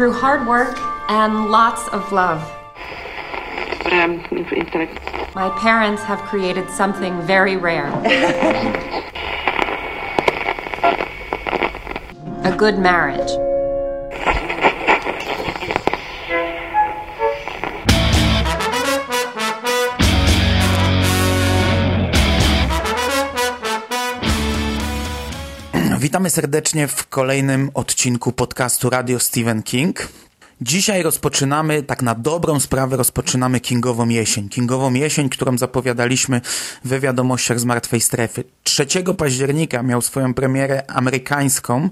through hard work and lots of love. But um, My parents have created something very rare. A good marriage. Witamy serdecznie w kolejnym odcinku podcastu Radio Stephen King. Dzisiaj rozpoczynamy, tak na dobrą sprawę, rozpoczynamy Kingową jesień. Kingową jesień, którą zapowiadaliśmy we wiadomościach z Martwej Strefy. 3 października miał swoją premierę amerykańską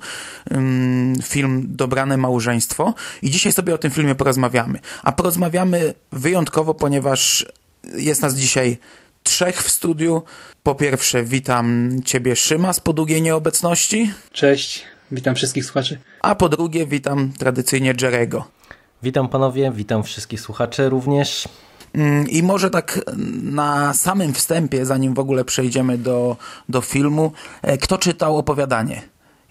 film Dobrane Małżeństwo i dzisiaj sobie o tym filmie porozmawiamy. A porozmawiamy wyjątkowo, ponieważ jest nas dzisiaj trzech w studiu. Po pierwsze witam Ciebie Szyma z po długiej nieobecności. Cześć, witam wszystkich słuchaczy. A po drugie witam tradycyjnie Jerego. Witam panowie, witam wszystkich słuchaczy również. Mm, I może tak na samym wstępie, zanim w ogóle przejdziemy do, do filmu, e, kto czytał opowiadanie?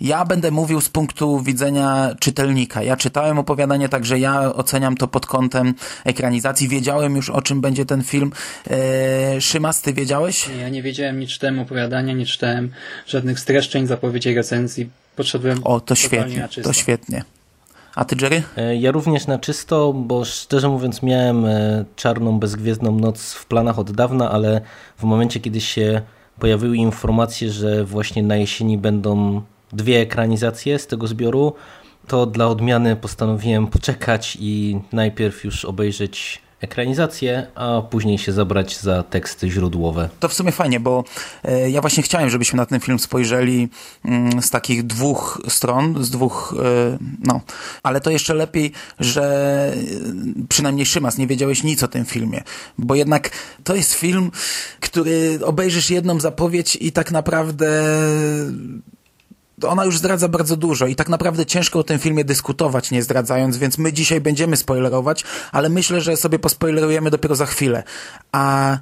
Ja będę mówił z punktu widzenia czytelnika. Ja czytałem opowiadanie, także ja oceniam to pod kątem ekranizacji. Wiedziałem już, o czym będzie ten film. Eee, Szymas, ty wiedziałeś? Ja nie wiedziałem, nie czytałem opowiadania, nie czytałem żadnych streszczeń, zapowiedzi, recenzji. Podszedłem O, to świetnie, to świetnie. A ty, Jerry? E, ja również na czysto, bo szczerze mówiąc miałem e, czarną, bezgwiezdną noc w planach od dawna, ale w momencie, kiedy się pojawiły informacje, że właśnie na jesieni będą dwie ekranizacje z tego zbioru, to dla odmiany postanowiłem poczekać i najpierw już obejrzeć ekranizację, a później się zabrać za teksty źródłowe. To w sumie fajnie, bo e, ja właśnie chciałem, żebyśmy na ten film spojrzeli mm, z takich dwóch stron, z dwóch, e, no, ale to jeszcze lepiej, że e, przynajmniej Szymas nie wiedziałeś nic o tym filmie, bo jednak to jest film, który obejrzysz jedną zapowiedź i tak naprawdę ona już zdradza bardzo dużo i tak naprawdę ciężko o tym filmie dyskutować, nie zdradzając, więc my dzisiaj będziemy spoilerować, ale myślę, że sobie pospoilerujemy dopiero za chwilę. A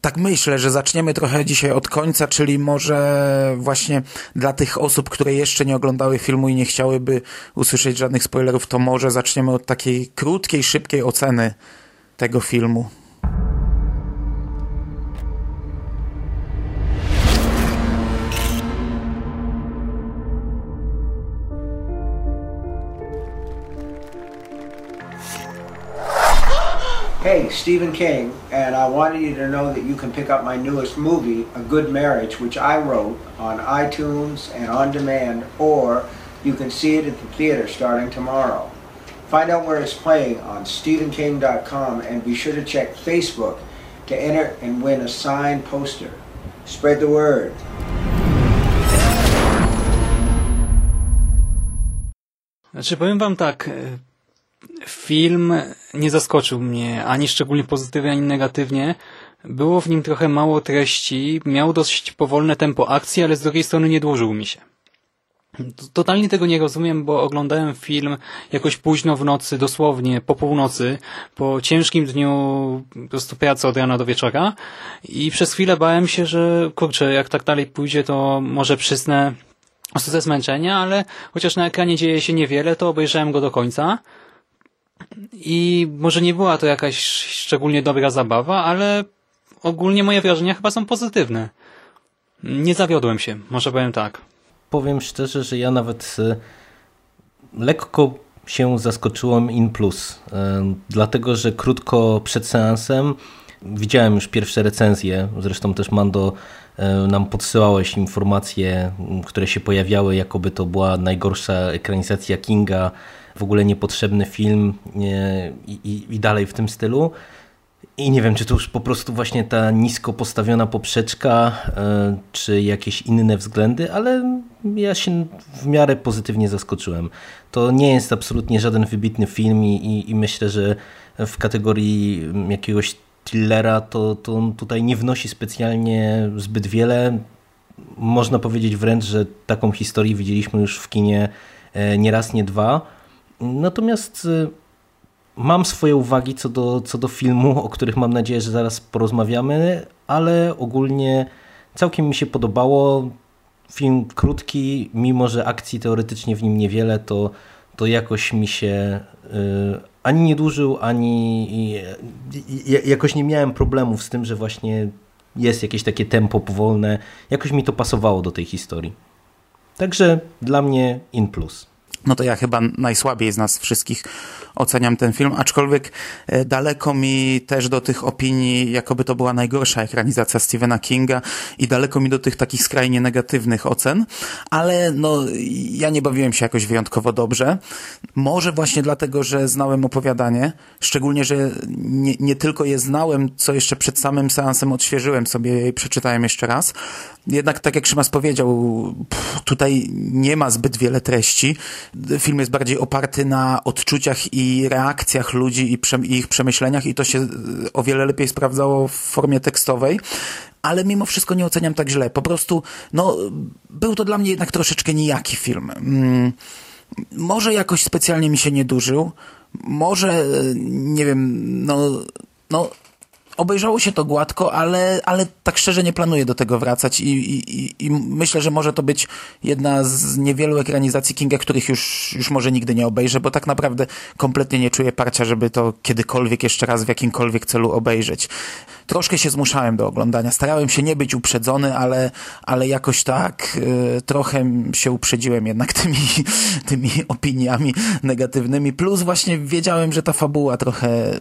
tak myślę, że zaczniemy trochę dzisiaj od końca, czyli może właśnie dla tych osób, które jeszcze nie oglądały filmu i nie chciałyby usłyszeć żadnych spoilerów, to może zaczniemy od takiej krótkiej, szybkiej oceny tego filmu. Hey, Stephen King, and I wanted you to know that you can pick up my newest movie, A Good Marriage, which I wrote on iTunes and on demand, or you can see it at the theater starting tomorrow. Find out where it's playing on StephenKing.com and be sure to check Facebook to enter and win a signed poster. Spread the word. Znaczy powiem wam tak, film nie zaskoczył mnie ani szczególnie pozytywnie, ani negatywnie. Było w nim trochę mało treści, miał dość powolne tempo akcji, ale z drugiej strony nie dłużył mi się. Totalnie tego nie rozumiem, bo oglądałem film jakoś późno w nocy, dosłownie po północy, po ciężkim dniu po prostu pracy od rana do wieczora i przez chwilę bałem się, że kurczę, jak tak dalej pójdzie, to może przysnę ze zmęczenia, ale chociaż na ekranie dzieje się niewiele, to obejrzałem go do końca i może nie była to jakaś szczególnie dobra zabawa, ale ogólnie moje wrażenia chyba są pozytywne. Nie zawiodłem się, może powiem tak. Powiem szczerze, że ja nawet e, lekko się zaskoczyłem in plus, e, dlatego że krótko przed seansem widziałem już pierwsze recenzje, zresztą też Mando e, nam podsyłałeś informacje, które się pojawiały, jakoby to była najgorsza ekranizacja Kinga w ogóle niepotrzebny film i, i, i dalej w tym stylu. I nie wiem, czy to już po prostu właśnie ta nisko postawiona poprzeczka, e, czy jakieś inne względy, ale ja się w miarę pozytywnie zaskoczyłem. To nie jest absolutnie żaden wybitny film i, i myślę, że w kategorii jakiegoś thrillera to, to tutaj nie wnosi specjalnie zbyt wiele. Można powiedzieć wręcz, że taką historię widzieliśmy już w kinie e, nie raz, nie dwa Natomiast y, mam swoje uwagi co do, co do filmu, o których mam nadzieję, że zaraz porozmawiamy, ale ogólnie całkiem mi się podobało. Film krótki, mimo że akcji teoretycznie w nim niewiele, to, to jakoś mi się ani nie dłużył, ani jakoś nie miałem problemów z tym, że właśnie jest jakieś takie tempo powolne. Jakoś mi to pasowało do tej historii. Także dla mnie in plus. No to ja chyba najsłabiej z nas wszystkich oceniam ten film, aczkolwiek e, daleko mi też do tych opinii, jakoby to była najgorsza ekranizacja Stephena Kinga i daleko mi do tych takich skrajnie negatywnych ocen, ale no ja nie bawiłem się jakoś wyjątkowo dobrze. Może właśnie dlatego, że znałem opowiadanie, szczególnie, że nie, nie tylko je znałem, co jeszcze przed samym seansem odświeżyłem sobie i przeczytałem jeszcze raz. Jednak tak jak Szymas powiedział, tutaj nie ma zbyt wiele treści. Film jest bardziej oparty na odczuciach i reakcjach ludzi i, ich przemyśleniach i to się e, o wiele lepiej sprawdzało w formie tekstowej ale mimo wszystko nie oceniam tak źle. Po prostu, no, był to dla mnie jednak troszeczkę nijaki film. Mm, może jakoś specjalnie mi się nie dużył, może, e, nie wiem, no, no, obejrzało się to gładko, ale, ale tak szczerze nie planuję do tego wracać i, i, i myślę, że może to być jedna z niewielu ekranizacji Kinga, których już, już może nigdy nie obejrzę, bo tak naprawdę kompletnie nie czuję parcia, żeby to kiedykolwiek jeszcze raz w jakimkolwiek celu obejrzeć troszkę się zmuszałem do oglądania. Starałem się nie być uprzedzony, ale, ale jakoś tak y, trochę się uprzedziłem jednak tymi, tymi opiniami negatywnymi. Plus właśnie wiedziałem, że ta fabuła trochę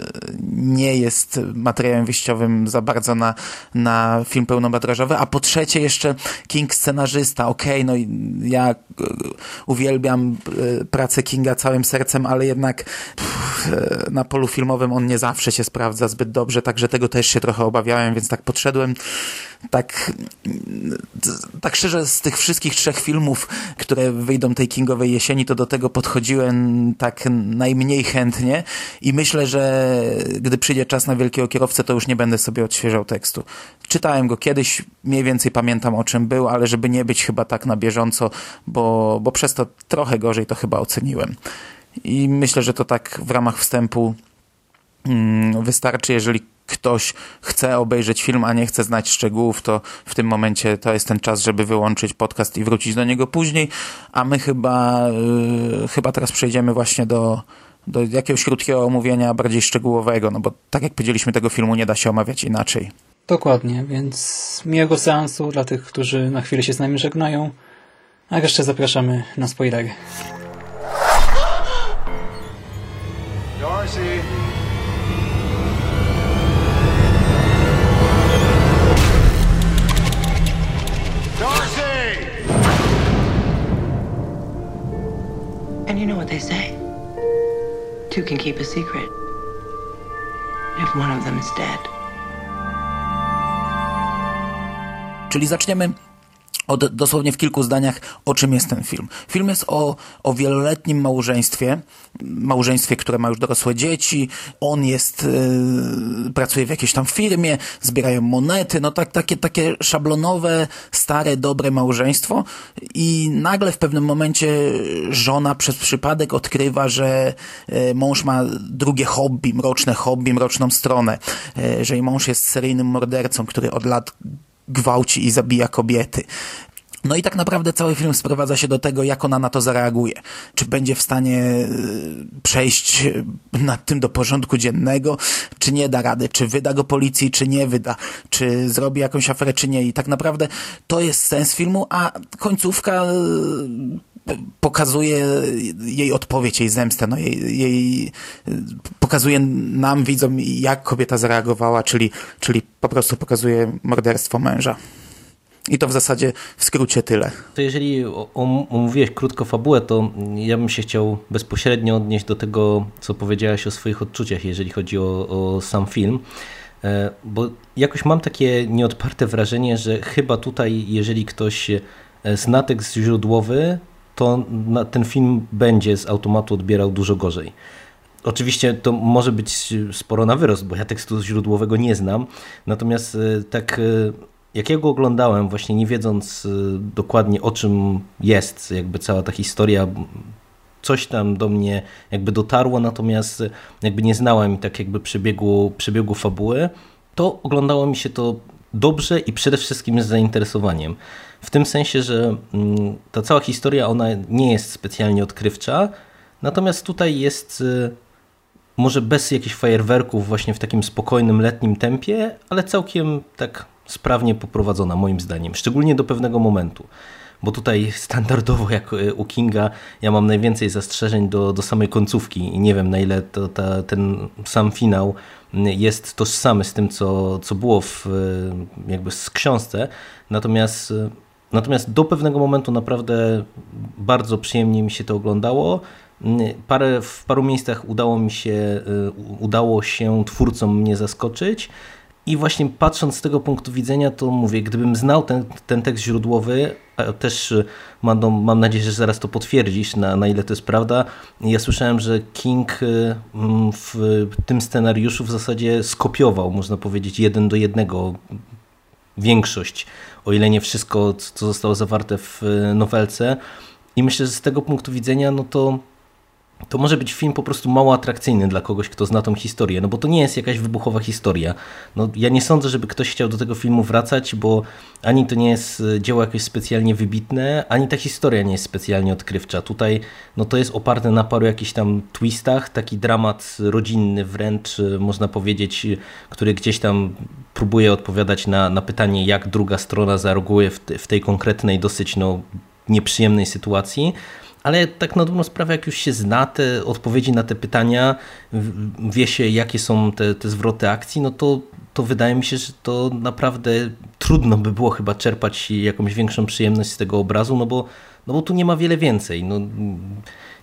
nie jest materiałem wyjściowym za bardzo na, na film pełnometrażowy. A po trzecie jeszcze King scenarzysta. Okej, okay, no ja y, uwielbiam y, pracę Kinga całym sercem, ale jednak pff, na polu filmowym on nie zawsze się sprawdza zbyt dobrze, także tego też się trochę trochę obawiałem, więc tak podszedłem tak, tak szczerze z tych wszystkich trzech filmów, które wyjdą tej Kingowej jesieni, to do tego podchodziłem tak najmniej chętnie i myślę, że gdy przyjdzie czas na Wielkiego Kierowcę, to już nie będę sobie odświeżał tekstu. Czytałem go kiedyś, mniej więcej pamiętam o czym był, ale żeby nie być chyba tak na bieżąco, bo, bo przez to trochę gorzej to chyba oceniłem. I myślę, że to tak w ramach wstępu mm, wystarczy, jeżeli ktoś chce obejrzeć film, a nie chce znać szczegółów, to w tym momencie to jest ten czas, żeby wyłączyć podcast i wrócić do niego później, a my chyba, yy, chyba teraz przejdziemy właśnie do, do jakiegoś krótkiego omówienia bardziej szczegółowego, no bo tak jak powiedzieliśmy, tego filmu nie da się omawiać inaczej. Dokładnie, więc miłego seansu dla tych, którzy na chwilę się z nami żegnają, a jeszcze zapraszamy na spoilery. Know what they say. Two can keep a secret. If one of them is dead. Czyli zaczniemy od, dosłownie w kilku zdaniach, o czym jest ten film. Film jest o, o wieloletnim małżeństwie, małżeństwie, które ma już dorosłe dzieci, on jest, yy, pracuje w jakiejś tam firmie, zbierają monety, no tak, takie, takie szablonowe, stare, dobre małżeństwo. I nagle w pewnym momencie żona przez przypadek odkrywa, że yy, mąż ma drugie hobby, mroczne hobby, mroczną stronę, yy, że jej mąż jest seryjnym mordercą, który od lat gwałci i zabija kobiety. No i tak naprawdę cały film sprowadza się do tego, jak ona na to zareaguje. Czy będzie w stanie e, przejść nad tym do porządku dziennego, czy nie da rady, czy wyda go policji, czy nie wyda, czy zrobi jakąś aferę, czy nie. I tak naprawdę to jest sens filmu, a końcówka e, pokazuje jej odpowiedź, jej zemstę, no jej, jej pokazuje nam, widzom, jak kobieta zareagowała, czyli, czyli po prostu pokazuje morderstwo męża. I to w zasadzie w skrócie tyle. To jeżeli omówiłeś krótko fabułę, to ja bym się chciał bezpośrednio odnieść do tego, co powiedziałaś o swoich odczuciach, jeżeli chodzi o, o sam film. E, bo jakoś mam takie nieodparte wrażenie, że chyba tutaj, jeżeli ktoś e, zna tekst źródłowy, to ten film będzie z automatu odbierał dużo gorzej. Oczywiście to może być sporo na wyrost, bo ja tekstu źródłowego nie znam. Natomiast e, tak jak ja go oglądałem, właśnie nie wiedząc dokładnie o czym jest jakby cała ta historia, coś tam do mnie jakby dotarło, natomiast jakby nie znałem tak jakby przebiegu, przebiegu fabuły, to oglądało mi się to dobrze i przede wszystkim z zainteresowaniem. W tym sensie, że mm, ta cała historia ona nie jest specjalnie odkrywcza, Natomiast tutaj jest y, może bez jakichś fajerwerków, właśnie w takim spokojnym letnim tempie, ale całkiem tak sprawnie poprowadzona moim zdaniem, szczególnie do pewnego momentu. Bo tutaj standardowo jak y, u Kinga ja mam najwięcej zastrzeżeń do, do samej końcówki i nie wiem na ile to, ta, ten sam finał jest tożsamy z tym, co, co było w, jakby z książce. Natomiast, natomiast do pewnego momentu naprawdę bardzo przyjemnie mi się to oglądało. Parę, w paru miejscach udało mi się, udało się twórcom mnie zaskoczyć. I właśnie patrząc z tego punktu widzenia, to mówię, gdybym znał ten, ten tekst źródłowy, też mam, no, mam nadzieję, że zaraz to potwierdzisz, na, na ile to jest prawda. Ja słyszałem, że King y, w tym scenariuszu w zasadzie skopiował, można powiedzieć, jeden do jednego większość, o ile nie wszystko, co zostało zawarte w nowelce. I myślę, że z tego punktu widzenia, no to to może być film po prostu mało atrakcyjny dla kogoś, kto zna tą historię, no bo to nie jest jakaś wybuchowa historia. No, ja nie sądzę, żeby ktoś chciał do tego filmu wracać, bo ani to nie jest e, dzieło jakieś specjalnie wybitne, ani ta historia nie jest specjalnie odkrywcza. Tutaj no, to jest oparte na paru jakichś tam twistach, taki dramat rodzinny wręcz, e, można powiedzieć, który gdzieś tam próbuje odpowiadać na, na pytanie, jak druga strona zareaguje w, te, w tej konkretnej, dosyć no, nieprzyjemnej sytuacji ale tak na dobrą sprawę, jak już się zna te odpowiedzi na te pytania, wie się jakie są te, te zwroty akcji, no to, to wydaje mi się, że to naprawdę trudno by było chyba czerpać jakąś większą przyjemność z tego obrazu, no bo, no bo tu nie ma wiele więcej. No,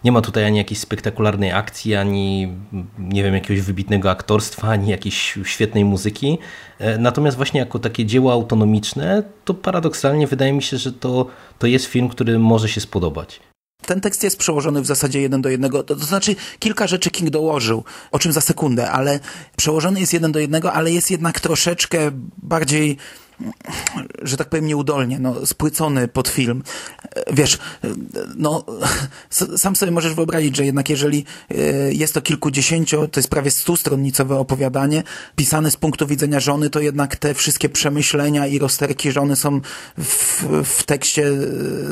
nie ma tutaj ani jakiejś spektakularnej akcji, ani nie wiem, jakiegoś wybitnego aktorstwa, ani jakiejś świetnej muzyki. E, natomiast właśnie jako takie dzieło autonomiczne, to paradoksalnie wydaje mi się, że to, to jest film, który może się spodobać. Ten tekst jest przełożony w zasadzie jeden do jednego. To, to, znaczy, kilka rzeczy King dołożył, o czym za sekundę, ale przełożony jest jeden do jednego, ale jest jednak troszeczkę bardziej że tak powiem nieudolnie, no, spłycony pod film. Wiesz, no, sam sobie możesz wyobrazić, że jednak jeżeli e, jest to kilkudziesięcio, to jest prawie stustronnicowe opowiadanie, pisane z punktu widzenia żony, to jednak te wszystkie przemyślenia i rozterki żony są w, w tekście e,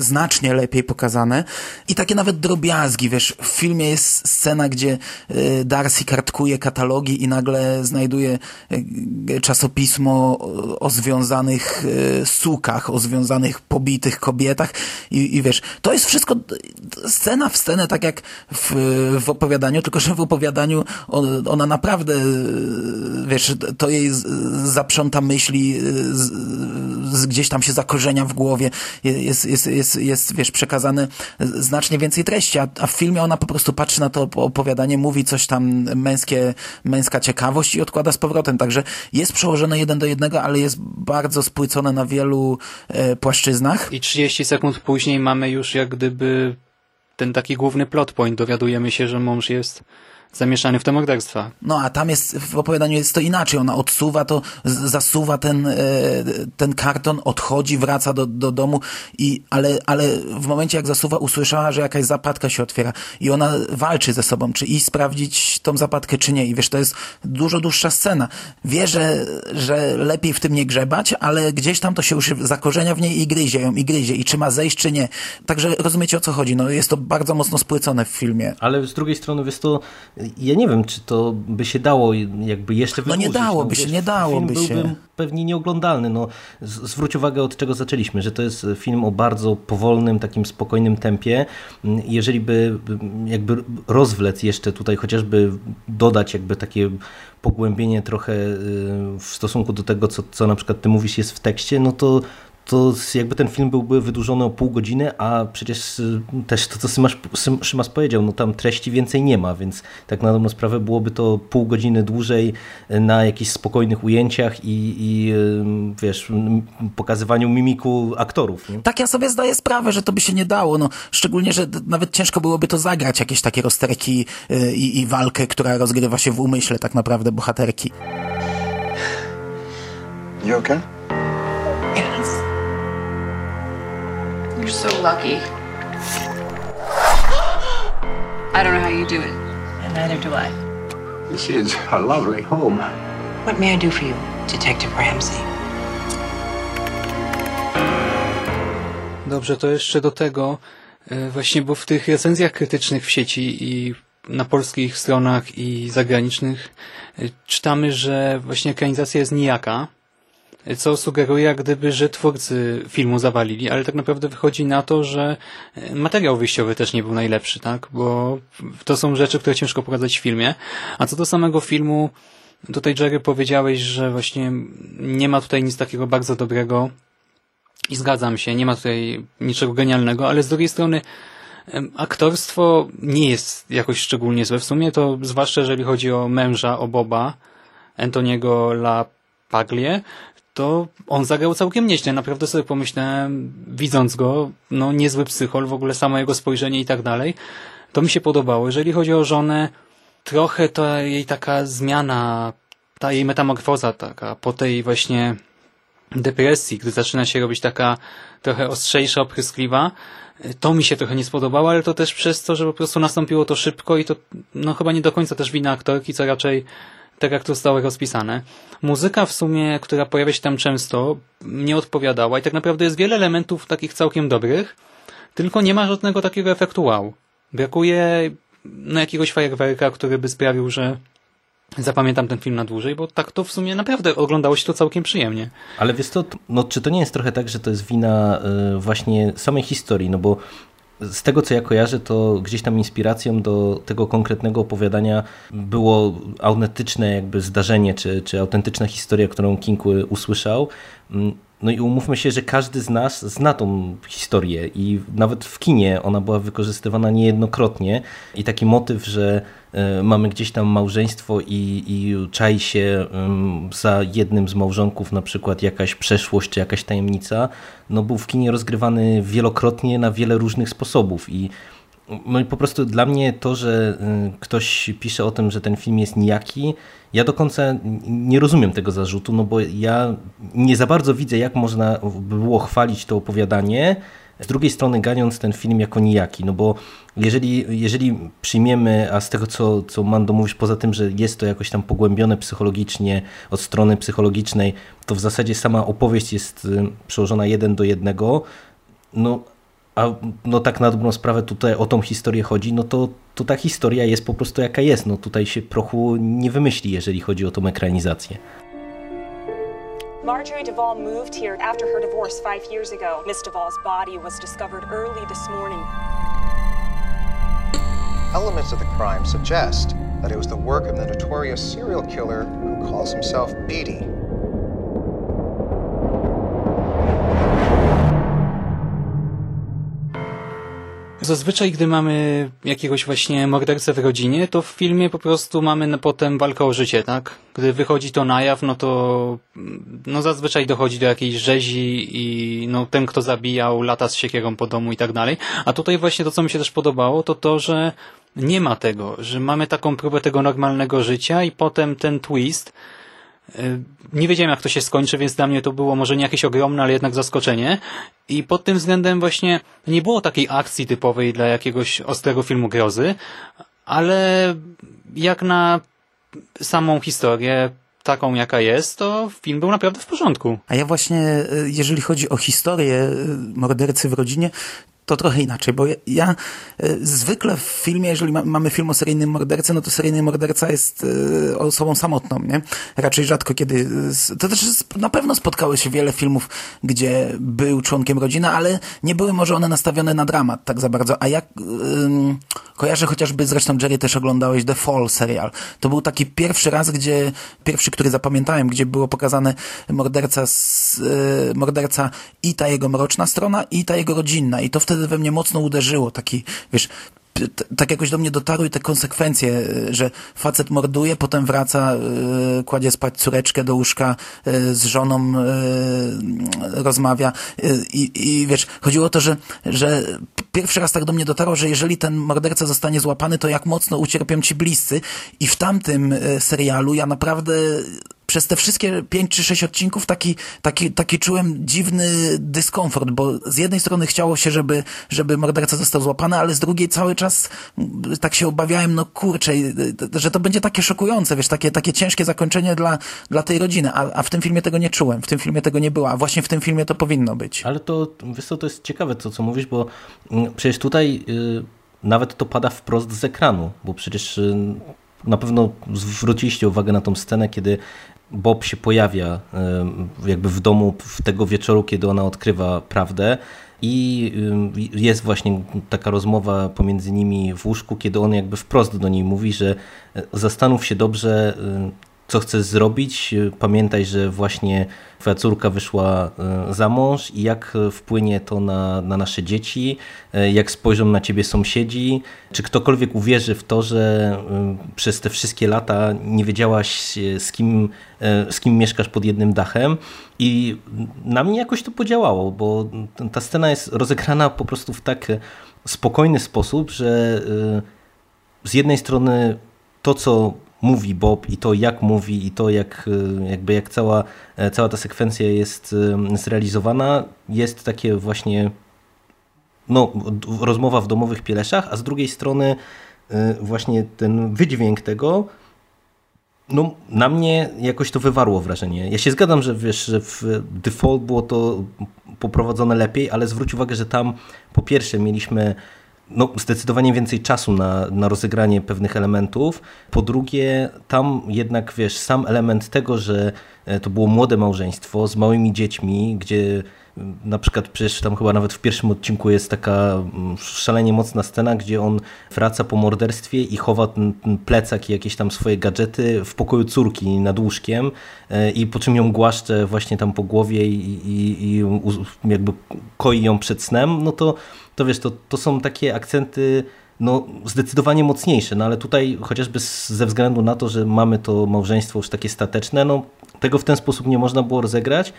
znacznie lepiej pokazane. I takie nawet drobiazgi, wiesz, w filmie jest scena, gdzie e, Darcy kartkuje katalogi i nagle znajduje czasopismo o związaniu związanych e, sukach, o związanych pobitych kobietach. I, i wiesz, to jest wszystko scena w scenę, tak jak w, w opowiadaniu, tylko że w opowiadaniu ona naprawdę, wiesz, to jej zaprząta myśli, z, z, gdzieś tam się zakorzenia w głowie, jest, jest, jest, jest wiesz, przekazane znacznie więcej treści, a, a w filmie ona po prostu patrzy na to opowiadanie, mówi coś tam męskie, męska ciekawość i odkłada z powrotem, także jest przełożone jeden do jednego, ale jest bardzo bardzo spłycone na wielu e, płaszczyznach. I 30 sekund później mamy już jak gdyby ten taki główny plot point. Dowiadujemy się, że mąż jest zamieszany w te morderstwa. No, a tam jest, w opowiadaniu jest to inaczej. Ona odsuwa to, zasuwa ten, e, ten karton, odchodzi, wraca do, do domu i, ale, ale w momencie jak zasuwa, usłyszała, że jakaś zapadka się otwiera i ona walczy ze sobą, czy iść sprawdzić tą zapadkę, czy nie. I wiesz, to jest dużo dłuższa scena. Wie, że, że lepiej w tym nie grzebać, ale gdzieś tam to się już zakorzenia w niej i gryzie ją, i gryzie. I czy ma zejść, czy nie. Także rozumiecie, o co chodzi. No, jest to bardzo mocno spłycone w filmie. Ale z drugiej strony, wiesz, to ja nie wiem, czy to by się dało jakby jeszcze wydłużyć. No nie dałoby no, się, nie dałoby film się. Pewnie nieoglądalny. No, zwróć uwagę, od czego zaczęliśmy, że to jest film o bardzo powolnym, takim spokojnym tempie. Jeżeli by jakby rozwlec jeszcze tutaj, chociażby dodać jakby takie pogłębienie trochę y, w stosunku do tego, co, co na przykład ty mówisz jest w tekście, no to to jakby ten film byłby wydłużony o pół godziny, a przecież y, też to, co Szymas, Szymas powiedział, no tam treści więcej nie ma, więc tak na dobrą sprawę byłoby to pół godziny dłużej na jakichś spokojnych ujęciach i, i y, wiesz, pokazywaniu mimiku aktorów. Nie? Tak, ja sobie zdaję sprawę, że to by się nie dało, no szczególnie, że nawet ciężko byłoby to zagrać, jakieś takie rozterki y, i, i walkę, która rozgrywa się w umyśle tak naprawdę bohaterki. You okay? You're so lucky. I don't know how you do it. And neither do I. This is a lovely home. What may I do for you, Detective Ramsey? Dobrze, to jeszcze do tego E, właśnie, bo w tych recenzjach krytycznych w sieci i na polskich stronach i zagranicznych e, czytamy, że właśnie ekranizacja jest nijaka, co sugeruje jak gdyby, że twórcy filmu zawalili, ale tak naprawdę wychodzi na to, że materiał wyjściowy też nie był najlepszy, tak? Bo to są rzeczy, które ciężko pokazać w filmie. A co do samego filmu, tutaj Jerry powiedziałeś, że właśnie nie ma tutaj nic takiego bardzo dobrego i zgadzam się, nie ma tutaj niczego genialnego, ale z drugiej strony aktorstwo nie jest jakoś szczególnie złe. W sumie to zwłaszcza jeżeli chodzi o męża, o Boba, Antoniego La Paglie, to on zagrał całkiem nieźle. Naprawdę sobie pomyślałem, widząc go, no niezły psychol, w ogóle samo jego spojrzenie i tak dalej. To mi się podobało. Jeżeli chodzi o żonę, trochę to jej taka zmiana, ta jej metamorfoza taka, po tej właśnie depresji, gdy zaczyna się robić taka trochę ostrzejsza, opryskliwa, to mi się trochę nie spodobało, ale to też przez to, że po prostu nastąpiło to szybko i to no chyba nie do końca też wina aktorki, co raczej tak jak to zostało rozpisane. Muzyka w sumie, która pojawia się tam często, nie odpowiadała i tak naprawdę jest wiele elementów takich całkiem dobrych, tylko nie ma żadnego takiego efektu wow. Brakuje no, jakiegoś fajerwerka, który by sprawił, że zapamiętam ten film na dłużej, bo tak to w sumie naprawdę oglądało się to całkiem przyjemnie. Ale wiesz to, no, czy to nie jest trochę tak, że to jest wina y, właśnie samej historii, no bo z tego co ja kojarzę, to gdzieś tam inspiracją do tego konkretnego opowiadania było autentyczne jakby zdarzenie, czy, czy autentyczna historia, którą King usłyszał. No i umówmy się, że każdy z nas zna tą historię i nawet w kinie ona była wykorzystywana niejednokrotnie. I taki motyw, że e, mamy gdzieś tam małżeństwo i, i czai się za jednym z małżonków na przykład jakaś przeszłość czy jakaś tajemnica, no był w kinie rozgrywany wielokrotnie na wiele różnych sposobów. I po prostu dla mnie to, że y, ktoś pisze o tym, że ten film jest nijaki, ja do końca nie rozumiem tego zarzutu, no bo ja nie za bardzo widzę, jak można było chwalić to opowiadanie, z drugiej strony ganiąc ten film jako nijaki, no bo jeżeli, jeżeli przyjmiemy, a z tego co, co Mando mówisz, poza tym, że jest to jakoś tam pogłębione psychologicznie, od strony psychologicznej, to w zasadzie sama opowieść jest y, przełożona jeden do jednego, no a no tak na dobrą sprawę tutaj o tą historię chodzi, no to, to ta historia jest po prostu jaka jest. No tutaj się prochu nie wymyśli, jeżeli chodzi o tą ekranizację. Marjorie Duvall moved here after her divorce five years ago. Miss Duvall's body was discovered early this morning. Elements of the crime suggest that it was the work of the notorious serial killer who calls himself Beatty. Zazwyczaj, gdy mamy jakiegoś właśnie mordercę w rodzinie, to w filmie po prostu mamy potem walkę o życie, tak? Gdy wychodzi to na jaw, no to no zazwyczaj dochodzi do jakiejś rzezi i no ten, kto zabijał, lata z siekierą po domu i tak dalej. A tutaj właśnie to, co mi się też podobało, to to, że nie ma tego, że mamy taką próbę tego normalnego życia i potem ten twist, nie wiedziałem, jak to się skończy, więc dla mnie to było może nie jakieś ogromne, ale jednak zaskoczenie. I pod tym względem właśnie nie było takiej akcji typowej dla jakiegoś ostrego filmu grozy, ale jak na samą historię, taką jaka jest, to film był naprawdę w porządku. A ja właśnie, y, jeżeli chodzi o historię y, mordercy w rodzinie, to trochę inaczej, bo ja, ja y, zwykle w filmie, jeżeli ma, mamy film o seryjnym mordercy, no to seryjny morderca jest y, osobą samotną, nie? Raczej rzadko kiedy, y, to też na pewno spotkały się wiele filmów, gdzie był członkiem rodziny, ale nie były może one nastawione na dramat tak za bardzo, a jak kojarzę chociażby, zresztą Jerry też oglądałeś The Fall serial, to był taki pierwszy raz, gdzie, pierwszy, który zapamiętałem, gdzie było pokazane morderca, z, morderca i ta jego mroczna strona i ta jego rodzinna. I to wtedy wtedy we mnie mocno uderzyło, taki, wiesz, tak jakoś do mnie dotarły te konsekwencje, że facet morduje, potem wraca, yy, kładzie spać córeczkę do łóżka, yy, z żoną yy, rozmawia i, i wiesz, chodziło o to, że, że pierwszy raz tak do mnie dotarło, że jeżeli ten morderca zostanie złapany, to jak mocno ucierpią ci bliscy. I w tamtym serialu ja naprawdę przez te wszystkie pięć czy sześć odcinków taki, taki, taki czułem dziwny dyskomfort, bo z jednej strony chciało się, żeby, żeby morderca został złapany, ale z drugiej cały czas tak się obawiałem, no kurczę, że to będzie takie szokujące, wiesz, takie, takie ciężkie zakończenie dla, dla tej rodziny, a, a w tym filmie tego nie czułem, w tym filmie tego nie było, a właśnie w tym filmie to powinno być. Ale to, wiesz co, to jest ciekawe to, co mówisz, bo mm, przecież tutaj y, nawet to pada wprost z ekranu, bo przecież y, na pewno zwróciliście uwagę na tą scenę, kiedy Bob się pojawia jakby w domu w tego wieczoru, kiedy ona odkrywa prawdę. I jest właśnie taka rozmowa pomiędzy nimi w łóżku, kiedy on jakby wprost do niej mówi, że zastanów się dobrze, co chcesz zrobić. Pamiętaj, że właśnie twoja córka wyszła e, za mąż i jak wpłynie to na, na nasze dzieci, e, jak spojrzą na ciebie sąsiedzi, czy ktokolwiek uwierzy w to, że e, przez te wszystkie lata nie wiedziałaś z kim, z kim mieszkasz pod jednym dachem i na mnie jakoś to podziałało, bo ta scena jest rozegrana po prostu w tak spokojny sposób, że z jednej strony to, co mówi Bob i to jak mówi i to jak, e, jakby jak cała, e, cała ta sekwencja jest e, zrealizowana jest takie właśnie no, rozmowa w domowych pieleszach, a z drugiej strony właśnie ten wydźwięk tego no, na mnie jakoś to wywarło wrażenie. Ja się zgadzam, że wiesz, że w Default było to poprowadzone lepiej, ale zwróć uwagę, że tam po pierwsze mieliśmy no, zdecydowanie więcej czasu na, na rozegranie pewnych elementów. Po drugie, tam jednak, wiesz, sam element tego, że e, to było młode małżeństwo z małymi dziećmi, gdzie na przykład przecież tam chyba nawet w pierwszym odcinku jest taka mm, szalenie mocna scena, gdzie on wraca po morderstwie i chowa ten, plecak i jakieś tam swoje gadżety w pokoju córki nad łóżkiem e, i po czym ją głaszcze właśnie tam po głowie i, i, i jakby koi ją przed snem, no to to wiesz, to, to są takie akcenty no, zdecydowanie mocniejsze, no ale tutaj chociażby ze względu na to, że mamy to małżeństwo już takie stateczne, no tego w ten sposób nie można było rozegrać.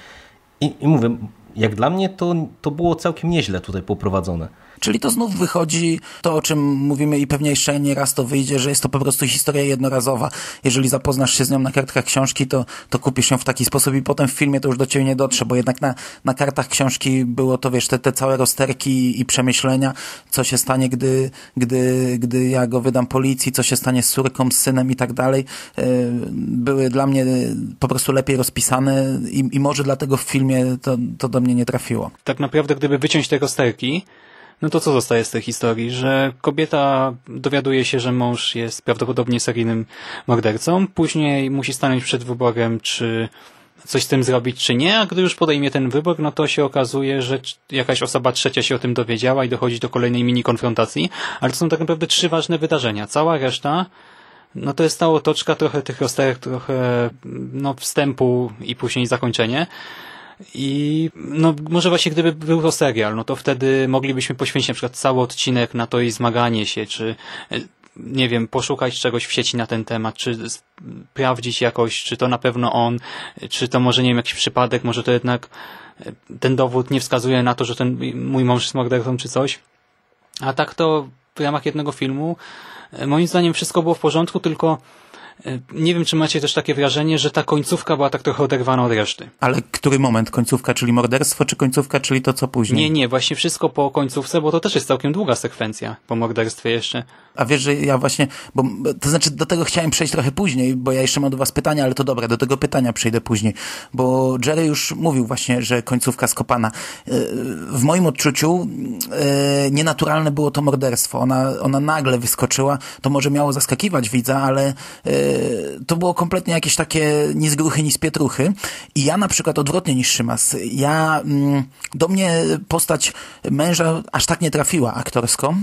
I, i mówię, jak dla mnie to, to było całkiem nieźle tutaj poprowadzone. Czyli to znów wychodzi to, o czym mówimy i pewnie jeszcze nie raz to wyjdzie, że jest to po prostu historia jednorazowa. Jeżeli zapoznasz się z nią na kartkach książki, to, to kupisz ją w taki sposób i potem w filmie to już do ciebie nie dotrze, bo jednak na, na kartach książki było to, wiesz, te, te całe rozterki i przemyślenia, co się stanie, gdy, gdy, gdy ja go wydam policji, co się stanie z córką, z synem i tak dalej, e, były dla mnie po prostu lepiej rozpisane i, i może dlatego w filmie to, to do mnie nie trafiło. Tak naprawdę, gdyby wyciąć te rozterki, no to co zostaje z tej historii? Że kobieta dowiaduje się, że mąż jest prawdopodobnie seryjnym mordercą, później musi stanąć przed wyborem, czy coś z tym zrobić, czy nie, a gdy już podejmie ten wybór, no to się okazuje, że jakaś osoba trzecia się o tym dowiedziała i dochodzi do kolejnej mini konfrontacji, ale to są tak naprawdę trzy ważne wydarzenia. Cała reszta no to jest ta otoczka, trochę tych rozterek, trochę no, wstępu i później zakończenie. I no może właśnie gdyby był to serial, no to wtedy moglibyśmy poświęcić na przykład cały odcinek na to i zmaganie się, czy e, nie wiem, poszukać czegoś w sieci na ten temat, czy sprawdzić jakoś, czy to na pewno on, czy to może, nie wiem, jakiś przypadek, może to jednak e, ten dowód nie wskazuje na to, że ten mój mąż jest mordercą, czy coś. A tak to w ramach jednego filmu e, moim zdaniem wszystko było w porządku, tylko nie wiem, czy macie też takie wrażenie, że ta końcówka była tak trochę oderwana od reszty. Ale który moment? Końcówka, czyli morderstwo, czy końcówka, czyli to, co później? Nie, nie, właśnie wszystko po końcówce, bo to też jest całkiem długa sekwencja po morderstwie jeszcze. A wiesz, że ja właśnie, bo to znaczy do tego chciałem przejść trochę później, bo ja jeszcze mam do was pytania, ale to dobra, do tego pytania przejdę później, bo Jerry już mówił właśnie, że końcówka skopana. E, w moim odczuciu e, nienaturalne było to morderstwo. Ona, ona nagle wyskoczyła, to może miało zaskakiwać widza, ale to było kompletnie jakieś takie ni z gruchy, ni z pietruchy. I ja na przykład odwrotnie niż Szymas. Ja, mm, do mnie postać męża aż tak nie trafiła aktorsko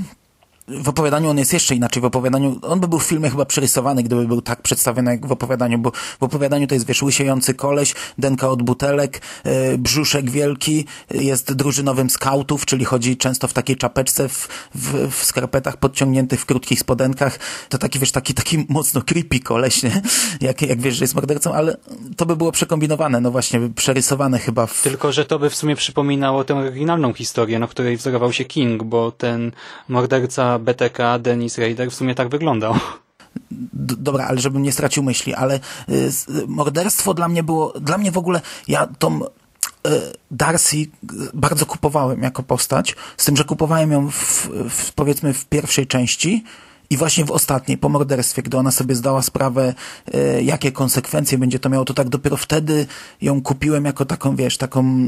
w opowiadaniu on jest jeszcze inaczej. W opowiadaniu, on by był w filmie chyba przerysowany, gdyby był tak przedstawiony jak w opowiadaniu, bo w opowiadaniu to jest, wiesz, łysiejący koleś, denka od butelek, yy, brzuszek wielki, jest drużynowym skautów, czyli chodzi często w takiej czapeczce, w, w, w skarpetach podciągniętych w krótkich spodenkach. To taki, wiesz, taki, taki mocno creepy koleś, nie? Jak, jak wiesz, że jest mordercą, ale to by było przekombinowane, no właśnie, przerysowane chyba. W... Tylko, że to by w sumie przypominało tę oryginalną historię, no której wzorował się King, bo ten morderca BTK Dennis Rader w sumie tak wyglądał. dobra, ale żebym nie stracił myśli, ale y, morderstwo dla mnie było, dla mnie w ogóle, ja tą y, Darcy bardzo kupowałem jako postać, z tym, że kupowałem ją w, w, powiedzmy w pierwszej części, i właśnie w ostatniej, po morderstwie, gdy ona sobie zdała sprawę, e, jakie konsekwencje będzie to miało, to tak dopiero wtedy ją kupiłem jako taką, wiesz, taką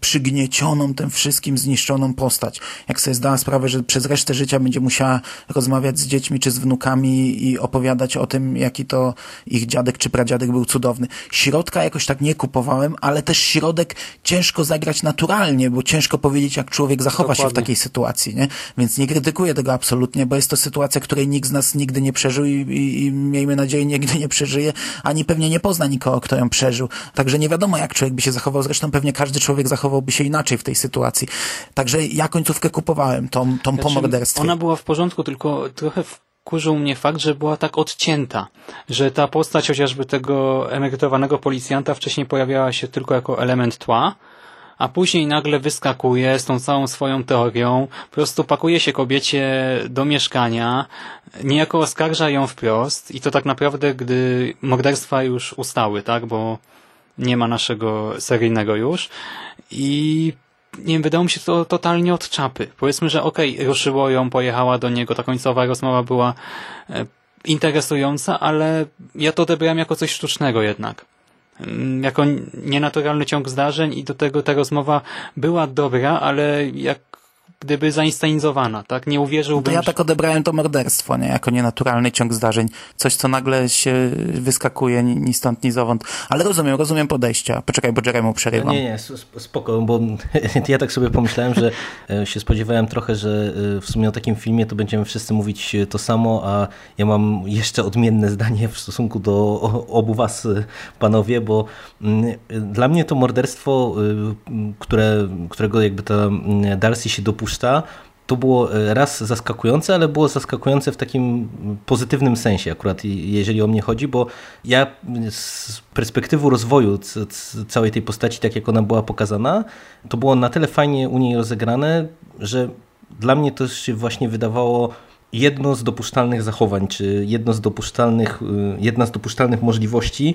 przygniecioną, tym wszystkim zniszczoną postać. Jak sobie zdała sprawę, że przez resztę życia będzie musiała rozmawiać z dziećmi czy z wnukami i opowiadać o tym, jaki to ich dziadek czy pradziadek był cudowny. Środka jakoś tak nie kupowałem, ale też środek ciężko zagrać naturalnie, bo ciężko powiedzieć, jak człowiek zachowa Dokładnie. się w takiej sytuacji, nie? Więc nie krytykuję tego absolutnie, bo jest to sytuacja, która której nikt z nas nigdy nie przeżył i, i, i miejmy nadzieję nigdy nie przeżyje, ani pewnie nie pozna nikogo, kto ją przeżył. Także nie wiadomo, jak człowiek by się zachował. Zresztą pewnie każdy człowiek zachowałby się inaczej w tej sytuacji. Także ja końcówkę kupowałem, tą, tą po morderstwie. Ona była w porządku, tylko trochę wkurzył mnie fakt, że była tak odcięta, że ta postać chociażby tego emerytowanego policjanta wcześniej pojawiała się tylko jako element tła, a później nagle wyskakuje z tą całą swoją teorią, po prostu pakuje się kobiecie do mieszkania, niejako oskarża ją wprost i to tak naprawdę, gdy morderstwa już ustały, tak, bo nie ma naszego seryjnego już i nie wiem, wydało mi się to totalnie od czapy. Powiedzmy, że okej, okay, ruszyło ją, pojechała do niego, ta końcowa rozmowa była e, interesująca, ale ja to odebrałem jako coś sztucznego jednak. Jako nienaturalny ciąg zdarzeń i do tego ta rozmowa była dobra, ale jak gdyby zainscenizowana, tak? Nie uwierzyłbym... To ja tak odebrałem to morderstwo, nie? Jako nienaturalny ciąg zdarzeń. Coś, co nagle się wyskakuje ni stąd, ni zowąd. Ale rozumiem, rozumiem podejścia. Poczekaj, bo Jeremu przerywam. Nie, nie, spoko, bo ja tak sobie pomyślałem, że e, się spodziewałem trochę, że e, w sumie o takim filmie to będziemy wszyscy mówić e, to samo, a ja mam jeszcze odmienne zdanie w stosunku do obu was, panowie, bo mm, dla mnie to morderstwo, które, którego jakby ta mm, Darcy się dopuściła, to było e, raz zaskakujące, ale było zaskakujące w takim pozytywnym sensie akurat, jeżeli o mnie chodzi, bo ja z perspektywy rozwoju całej tej postaci, tak jak ona była pokazana, to było na tyle fajnie u niej rozegrane, że dla mnie to się właśnie wydawało jedno z dopuszczalnych zachowań, czy jedno z dopuszczalnych, y, jedna z dopuszczalnych możliwości,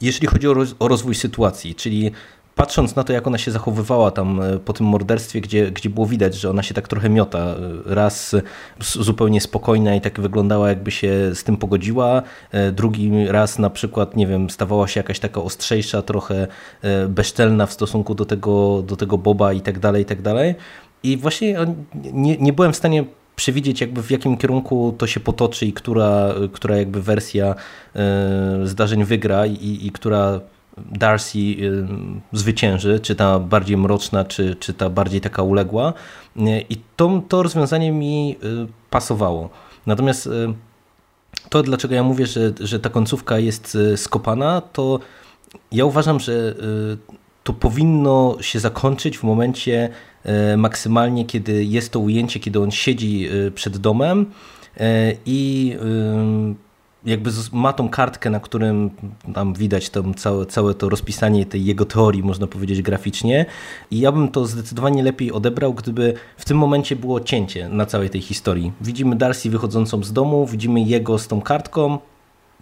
jeżeli chodzi o rozwój sytuacji, czyli patrząc na to, jak ona się zachowywała tam e, po tym morderstwie, gdzie, gdzie było widać, że ona się tak trochę miota. E, raz zupełnie spokojna i tak wyglądała, jakby się z tym pogodziła. E, drugi raz na przykład, nie wiem, stawała się jakaś taka ostrzejsza, trochę bezczelna w stosunku do tego, do tego Boba i tak dalej, i tak dalej. I właśnie nie, nie byłem w stanie przewidzieć jakby w jakim kierunku to się potoczy i która, która jakby wersja zdarzeń wygra i, i która Darcy y, zwycięży, czy ta bardziej mroczna, czy, czy ta bardziej taka uległa. I to, to rozwiązanie mi y, pasowało. Natomiast y, to, dlaczego ja mówię, że, że ta końcówka jest skopana, to ja uważam, że to powinno się zakończyć w momencie maksymalnie, kiedy jest to ujęcie, kiedy on siedzi przed domem i jakby ma tą kartkę, na którym tam widać tam całe, całe to rozpisanie tej jego teorii, można powiedzieć graficznie i ja bym to zdecydowanie lepiej odebrał, gdyby w tym momencie było cięcie na całej tej historii. Widzimy Darcy wychodzącą z domu, widzimy jego z tą kartką,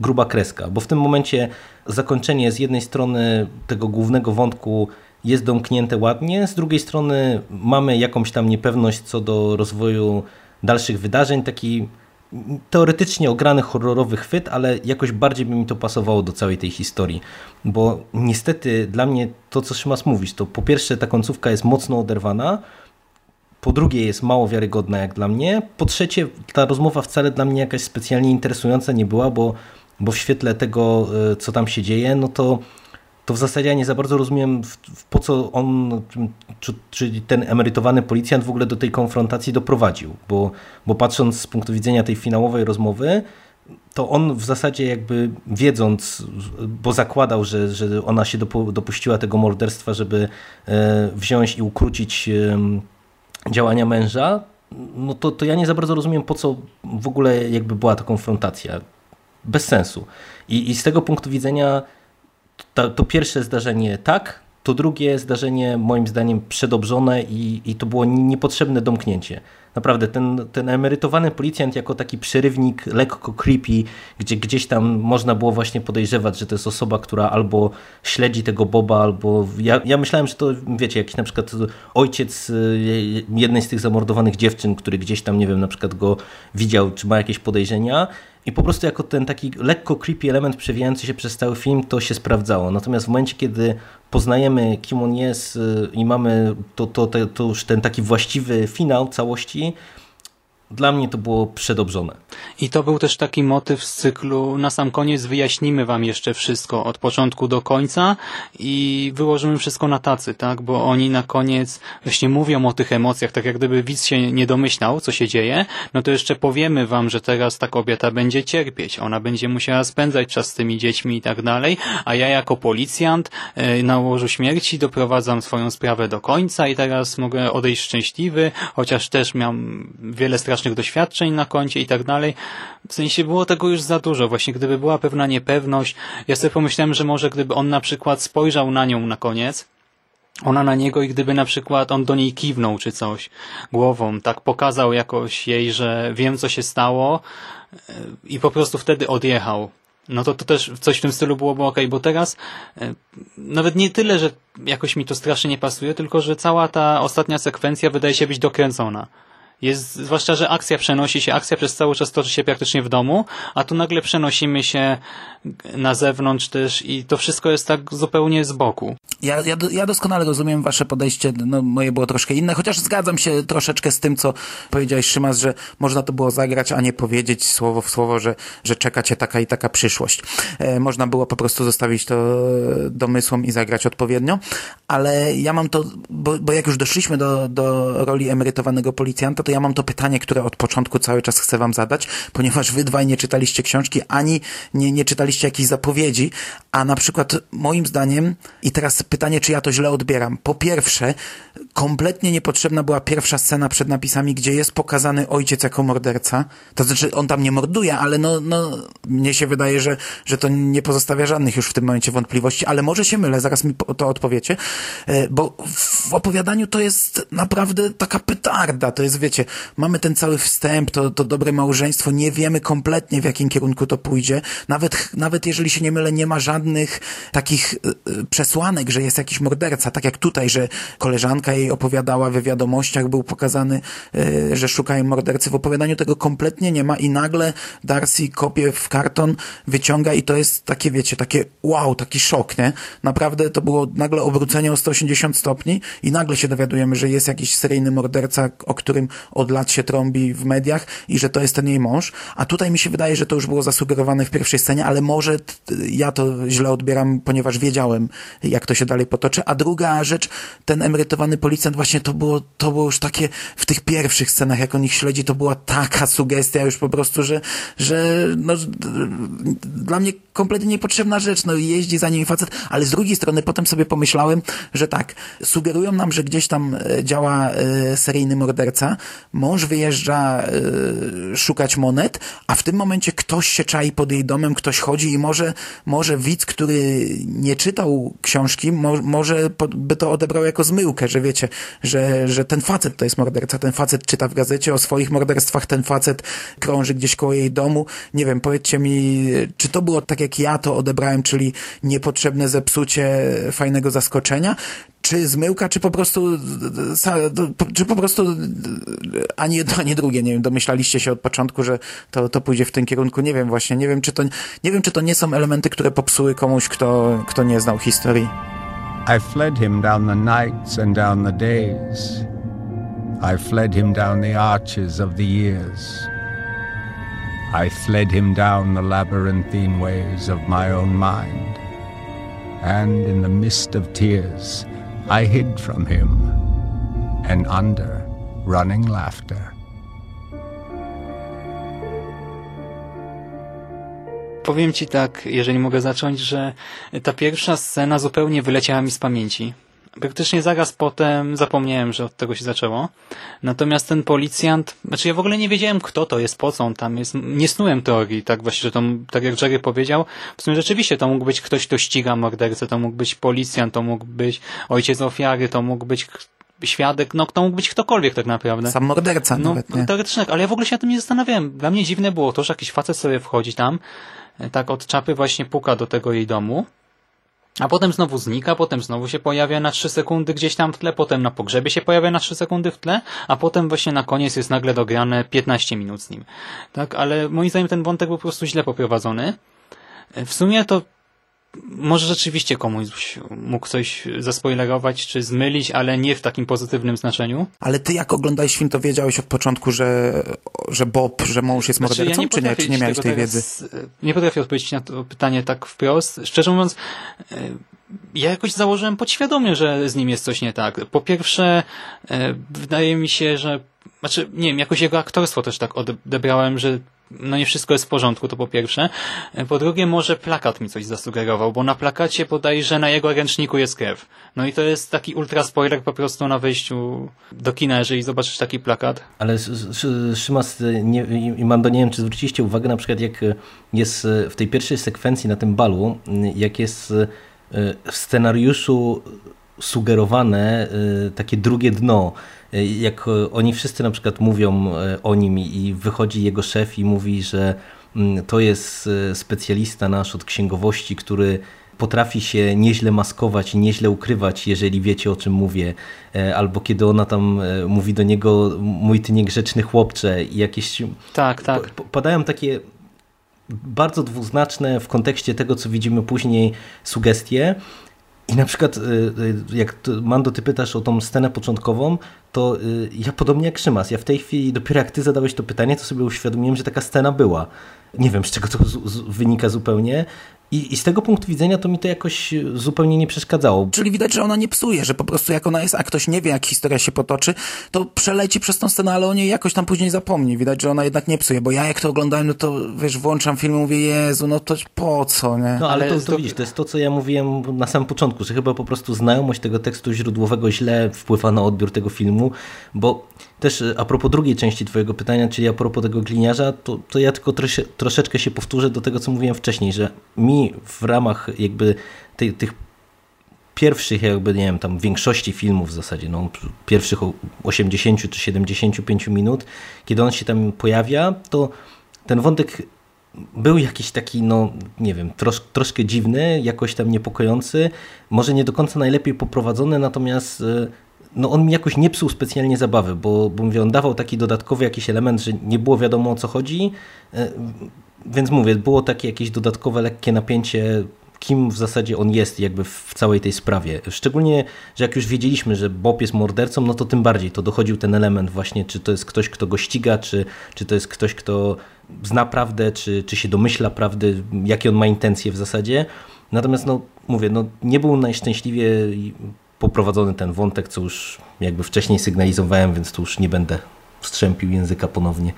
gruba kreska, bo w tym momencie zakończenie z jednej strony tego głównego wątku jest domknięte ładnie, z drugiej strony mamy jakąś tam niepewność co do rozwoju dalszych wydarzeń, taki teoretycznie ograny horrorowy chwyt, ale jakoś bardziej by mi to pasowało do całej tej historii, bo niestety dla mnie to, co Szymas mówisz, to po pierwsze ta końcówka jest mocno oderwana, po drugie jest mało wiarygodna jak dla mnie, po trzecie ta rozmowa wcale dla mnie jakaś specjalnie interesująca nie była, bo, bo w świetle tego, e, co tam się dzieje, no to to w zasadzie ja nie za bardzo rozumiem, po co on, czy, czy, ten emerytowany policjant w ogóle do tej konfrontacji doprowadził, bo, bo patrząc z punktu widzenia tej finałowej rozmowy, to on w zasadzie jakby wiedząc, bo zakładał, że, że ona się dopuściła tego morderstwa, żeby e, wziąć i ukrócić działania męża, no to, to ja nie za bardzo rozumiem, po co w ogóle jakby była ta konfrontacja. Bez sensu. I, i z tego punktu widzenia to, to pierwsze zdarzenie tak, to drugie zdarzenie moim zdaniem przedobrzone i, i to było niepotrzebne domknięcie. Naprawdę, ten, ten emerytowany policjant jako taki przerywnik lekko creepy, gdzie gdzieś tam można było właśnie podejrzewać, że to jest osoba, która albo śledzi tego Boba, albo... Ja, ja myślałem, że to, wiecie, jakiś na przykład ojciec y, jednej z tych zamordowanych dziewczyn, który gdzieś tam, nie wiem, na przykład go widział, czy ma jakieś podejrzenia i po prostu jako ten taki lekko creepy element przewijający się przez cały film to się sprawdzało. Natomiast w momencie, kiedy poznajemy kim on jest y, i mamy to, to, to, to już ten taki właściwy finał całości, dla mnie to było przedobrzone. I to był też taki motyw z cyklu na sam koniec wyjaśnimy wam jeszcze wszystko od początku do końca i wyłożymy wszystko na tacy, tak? Bo oni na koniec właśnie mówią o tych emocjach, tak jak gdyby widz się nie domyślał, co się dzieje, no to jeszcze powiemy wam, że teraz ta kobieta będzie cierpieć, ona będzie musiała spędzać czas z tymi dziećmi i tak dalej, a ja jako policjant e, na łożu śmierci doprowadzam swoją sprawę do końca i teraz mogę odejść szczęśliwy, chociaż też miałem wiele strasznych strasznych doświadczeń na koncie i tak dalej. W sensie było tego już za dużo. Właśnie gdyby była pewna niepewność, ja sobie pomyślałem, że może gdyby on na przykład spojrzał na nią na koniec, ona na niego i gdyby na przykład on do niej kiwnął czy coś głową, tak pokazał jakoś jej, że wiem co się stało e, i po prostu wtedy odjechał. No to, to też coś w tym stylu byłoby ok, bo teraz e, nawet nie tyle, że jakoś mi to strasznie nie pasuje, tylko że cała ta ostatnia sekwencja wydaje się być dokręcona. Jest, zwłaszcza, że akcja przenosi się, akcja przez cały czas toczy się praktycznie w domu, a tu nagle przenosimy się na zewnątrz też i to wszystko jest tak zupełnie z boku. Ja, ja, ja doskonale rozumiem wasze podejście, no moje było troszkę inne, chociaż zgadzam się troszeczkę z tym, co powiedziałeś Szymas, że można to było zagrać, a nie powiedzieć słowo w słowo, że, że czeka cię taka i taka przyszłość. E, można było po prostu zostawić to domysłom i zagrać odpowiednio, ale ja mam to, bo, bo jak już doszliśmy do, do roli emerytowanego policjanta, to ja mam to pytanie, które od początku cały czas chcę wam zadać, ponieważ wy dwaj nie czytaliście książki, ani nie, nie czytaliście jakichś zapowiedzi, a na przykład moim zdaniem, i teraz pytanie, czy ja to źle odbieram. Po pierwsze, kompletnie niepotrzebna była pierwsza scena przed napisami, gdzie jest pokazany ojciec jako morderca. To znaczy, on tam nie morduje, ale no, no mnie się wydaje, że, że to nie pozostawia żadnych już w tym momencie wątpliwości, ale może się mylę, zaraz mi to odpowiecie, e, bo w opowiadaniu to jest naprawdę taka petarda, to jest, wiecie, mamy ten cały wstęp, to, to dobre małżeństwo, nie wiemy kompletnie w jakim kierunku to pójdzie, nawet, nawet jeżeli się nie mylę, nie ma żadnych takich e, e, przesłanek, że jest jakiś morderca, tak jak tutaj, że koleżanka jej opowiadała we wiadomościach, był pokazany, że szukają mordercy, w opowiadaniu tego kompletnie nie ma i nagle Darcy kopie w karton, wyciąga i to jest takie, wiecie, takie wow, taki szok, nie? Naprawdę to było nagle obrócenie o 180 stopni i nagle się dowiadujemy, że jest jakiś seryjny morderca, o którym od lat się trąbi w mediach i że to jest ten jej mąż. A tutaj mi się wydaje, że to już było zasugerowane w pierwszej scenie, ale może ja to źle odbieram, ponieważ wiedziałem, jak to się dalej potoczy. A druga rzecz, ten emerytowany policjant, właśnie to było, to było już takie w tych pierwszych scenach, jak on ich śledzi, to była taka sugestia już po prostu, że, że no, dla mnie kompletnie niepotrzebna rzecz, no jeździ za nim facet, ale z drugiej strony potem sobie pomyślałem, że tak, sugerują nam, że gdzieś tam e, działa e, seryjny morderca, mąż wyjeżdża e, szukać monet, a w tym momencie ktoś się czai pod jej domem, ktoś chodzi i może, może widz, który nie czytał książki, mo, może by to odebrał jako zmyłkę, że wiecie, że, że ten facet to jest morderca, ten facet czyta w gazecie o swoich morderstwach, ten facet krąży gdzieś koło jej domu. Nie wiem, powiedzcie mi, czy to było tak, jak ja to odebrałem, czyli niepotrzebne zepsucie fajnego zaskoczenia, czy zmyłka, czy po prostu czy po prostu ani jedno, ani drugie, nie wiem, domyślaliście się od początku, że to, to pójdzie w tym kierunku, nie wiem właśnie, nie wiem, czy to nie wiem, czy to nie są elementy, które popsuły komuś, kto, kto nie znał historii. I fled him down the nights and down the days. I fled him down the arches of the years. I fled him down the labyrinthine ways of my own mind, and in the mist of tears I hid from him, and under running laughter. Powiem ci tak, jeżeli mogę zacząć, że ta pierwsza scena zupełnie wyleciała mi z pamięci praktycznie zaraz potem zapomniałem, że od tego się zaczęło. Natomiast ten policjant, znaczy ja w ogóle nie wiedziałem, kto to jest, po co on tam jest. Nie snułem teorii, tak właśnie, że to, tak jak Jerry powiedział, w sumie rzeczywiście to mógł być ktoś, kto ściga mordercę, to mógł być policjant, to mógł być ojciec ofiary, to mógł być świadek, no to mógł być ktokolwiek tak naprawdę. Sam morderca no, nawet, nie? Teoretycznie, ale ja w ogóle się na tym nie zastanawiałem. Dla mnie dziwne było to, że jakiś facet sobie wchodzi tam, tak od czapy właśnie puka do tego jej domu, a potem znowu znika, potem znowu się pojawia na 3 sekundy gdzieś tam w tle, potem na pogrzebie się pojawia na 3 sekundy w tle, a potem właśnie na koniec jest nagle dograne 15 minut z nim. Tak, ale moim zdaniem ten wątek był po prostu źle poprowadzony. W sumie to może rzeczywiście komuś mógł coś zaspoilerować czy zmylić, ale nie w takim pozytywnym znaczeniu. Ale ty jak oglądałeś film, to wiedziałeś od początku, że, że Bob, że mąż jest Znaczy, mordercą, ja czy nie? Czy nie miałeś tej teraz- wiedzy? Nie potrafię odpowiedzieć na to pytanie tak wprost. Szczerze mówiąc, e, ja jakoś założyłem podświadomie, że z nim jest coś nie tak. Po pierwsze, e, wydaje mi się, że znaczy, nie wiem, jakoś jego aktorstwo też tak odebrałem, że no nie wszystko jest w porządku, to po pierwsze. E, Po drugie, może plakat mi coś zasugerował, bo na plakacie podaje, że na jego ręczniku jest krew. No i to jest taki ultra spoiler po prostu na wejściu do kina, jeżeli zobaczysz taki plakat. Ale Sz- Sz- Szymas nie, i Mando, nie wiem, czy zwróciliście uwagę na przykład, jak jest w tej pierwszej sekwencji na tym balu, jak jest w scenariuszu sugerowane y, takie drugie dno, Y, jak oni wszyscy na przykład mówią y, o nim i wychodzi jego szef i mówi, że mm, to jest y, specjalista nasz od księgowości, który potrafi się nieźle maskować i nieźle ukrywać, jeżeli wiecie o czym mówię. E, Albo kiedy ona tam e, mówi do niego, mój ty niegrzeczny chłopcze i jakieś... Tak, tak. Padają takie bardzo dwuznaczne w kontekście tego, co widzimy później sugestie. I na przykład, y, y, jak Mando, ty pytasz o tą scenę początkową, to y, ja podobnie jak Szymas, ja w tej chwili, dopiero jak ty zadałeś to pytanie, to sobie uświadomiłem, że taka scena była. Nie wiem, z czego to z, z, wynika zupełnie. I, I z tego punktu widzenia to mi to jakoś zupełnie nie przeszkadzało. Czyli widać, że ona nie psuje, że po prostu jak ona jest, a ktoś nie wie, jak historia się potoczy, to przeleci przez tą scenę, ale o niej jakoś tam później zapomni. Widać, że ona jednak nie psuje, bo ja jak to oglądałem, no to wiesz, włączam film i mówię, Jezu, no to po co, nie? No ale, Ale to, to dob- widzisz, to jest to, co ja mówiłem na samym początku, że chyba po prostu znajomość tego tekstu źródłowego źle wpływa na odbiór tego filmu, bo też e, a propos drugiej części twojego pytania, czyli a propos tego gliniarza, to, to ja tylko trosze, troszeczkę się powtórzę do tego, co mówiłem wcześniej, że mi w ramach jakby tych pierwszych jakby, nie wiem, tam większości filmów w zasadzie, no, pierwszych o- 80 czy 75 minut, kiedy on się tam pojawia, to ten wątek był jakiś taki, no nie wiem, trosz, troszkę dziwny, jakoś tam niepokojący, może nie do końca najlepiej poprowadzony, natomiast e, no on mi jakoś nie psuł specjalnie zabawy, bo, bo mówię, on dawał taki dodatkowy jakiś element, że nie było wiadomo o co chodzi, e, więc mówię, było takie jakieś dodatkowe, lekkie napięcie, kim w zasadzie on jest jakby w całej tej sprawie. Szczególnie, że jak już wiedzieliśmy, że Bob jest mordercą, no to tym bardziej to dochodził ten element właśnie, czy to jest ktoś, kto go ściga, czy, czy to jest ktoś, kto zna prawdę, czy, czy się domyśla prawdy, jakie on ma intencje w zasadzie. Natomiast no mówię, no nie był najszczęśliwie poprowadzony ten wątek, co już jakby wcześniej sygnalizowałem, więc tu już nie będę strzępił języka ponownie.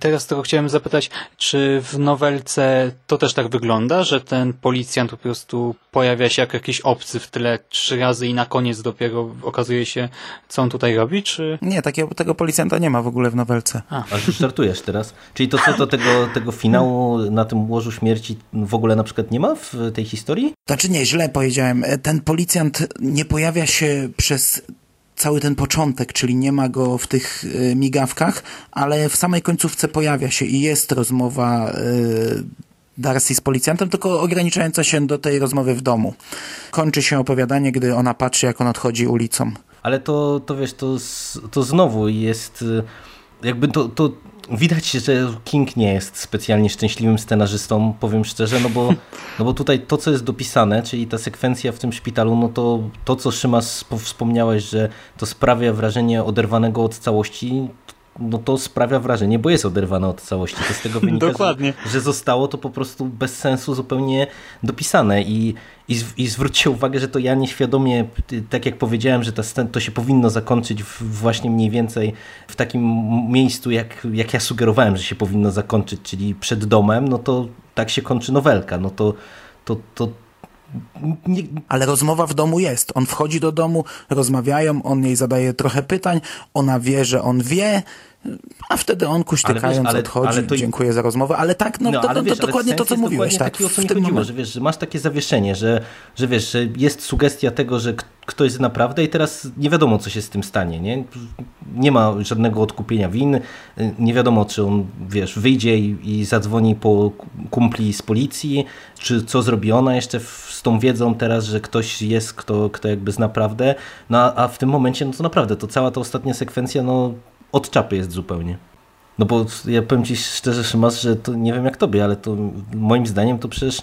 Teraz tylko chciałem zapytać, czy w nowelce to też tak wygląda, że ten policjant po prostu pojawia się jak jakiś obcy w tyle trzy razy i na koniec dopiero okazuje się, co on tutaj robi, czy... Nie, takiego, tego policjanta nie ma w ogóle w nowelce. A już żartujesz teraz. Czyli to co, to tego, tego finału na tym łożu śmierci w ogóle na przykład nie ma w tej historii? Znaczy nie, źle powiedziałem. Ten policjant nie pojawia się przez cały ten początek, czyli nie ma go w tych y, migawkach, ale w samej końcówce pojawia się i jest rozmowa y, Darcy z policjantem, tylko ograniczająca się do tej rozmowy w domu. Kończy się opowiadanie, gdy ona patrzy, jak on odchodzi ulicą. Ale to, to wiesz, to, to znowu jest y, jakby to, to widać, że King nie jest specjalnie szczęśliwym scenarzystą, powiem szczerze, no bo, no bo tutaj to, co jest dopisane, czyli ta sekwencja w tym szpitalu, no to to, co Szymas po- wspomniałeś, że to sprawia wrażenie oderwanego od całości, no to sprawia wrażenie, bo jest oderwane od całości. To z tego wynika, Dokładnie. Że, że zostało to po prostu bez sensu zupełnie dopisane i, i, i zwróćcie uwagę, że to ja nieświadomie, y, tak jak powiedziałem, że ta scen- to się powinno zakończyć właśnie mniej więcej w takim miejscu, jak, jak ja sugerowałem, że się powinno zakończyć, czyli przed domem, no to tak się kończy nowelka. No to, to, to nie... Ale rozmowa w domu jest. On wchodzi do domu, rozmawiają, on jej zadaje trochę pytań, ona wie, że on wie, a wtedy on kuśtykając ale ale, odchodzi, ale to... dziękuję za rozmowę, ale tak, no, no to, wiesz, to, dokładnie to, co mówiłeś. Tak, taki, o co mi chodziło, moment... że wiesz, że masz takie zawieszenie, że, że wiesz, że jest sugestia tego, że ktoś jest naprawdę i teraz nie wiadomo, co się z tym stanie, nie? Nie ma żadnego odkupienia win, nie wiadomo, czy on, wiesz, wyjdzie i, i zadzwoni po kumpli z policji, czy co zrobi ona jeszcze w, z tą wiedzą teraz, że ktoś jest, kto, kto jakby zna prawdę, no a, a w tym momencie, no to naprawdę, to cała ta ostatnia sekwencja, no od czapy jest zupełnie. No bo ja powiem Ci szczerze, Szymas, że to nie wiem jak Tobie, ale to moim zdaniem to przecież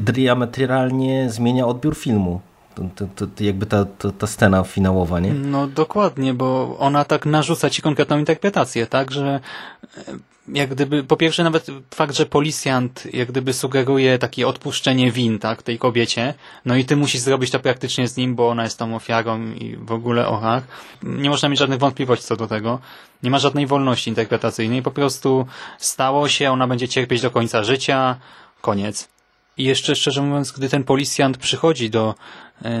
diametralnie zmienia odbiór filmu. To, to, to, jakby ta, ta, ta scena finałowa, nie? No dokładnie, bo ona tak narzuca ci konkretną interpretację, tak, że jak gdyby, po pierwsze nawet fakt, że policjant jak gdyby sugeruje takie odpuszczenie win, tak, tej kobiecie, no i ty musisz zrobić to praktycznie z nim, bo ona jest tam ofiarą i w ogóle ochach. Nie można mieć żadnych wątpliwości co do tego. Nie ma żadnej wolności interpretacyjnej, po prostu stało się, ona będzie cierpieć do końca życia, koniec. I jeszcze szczerze mówiąc, gdy ten policjant przychodzi do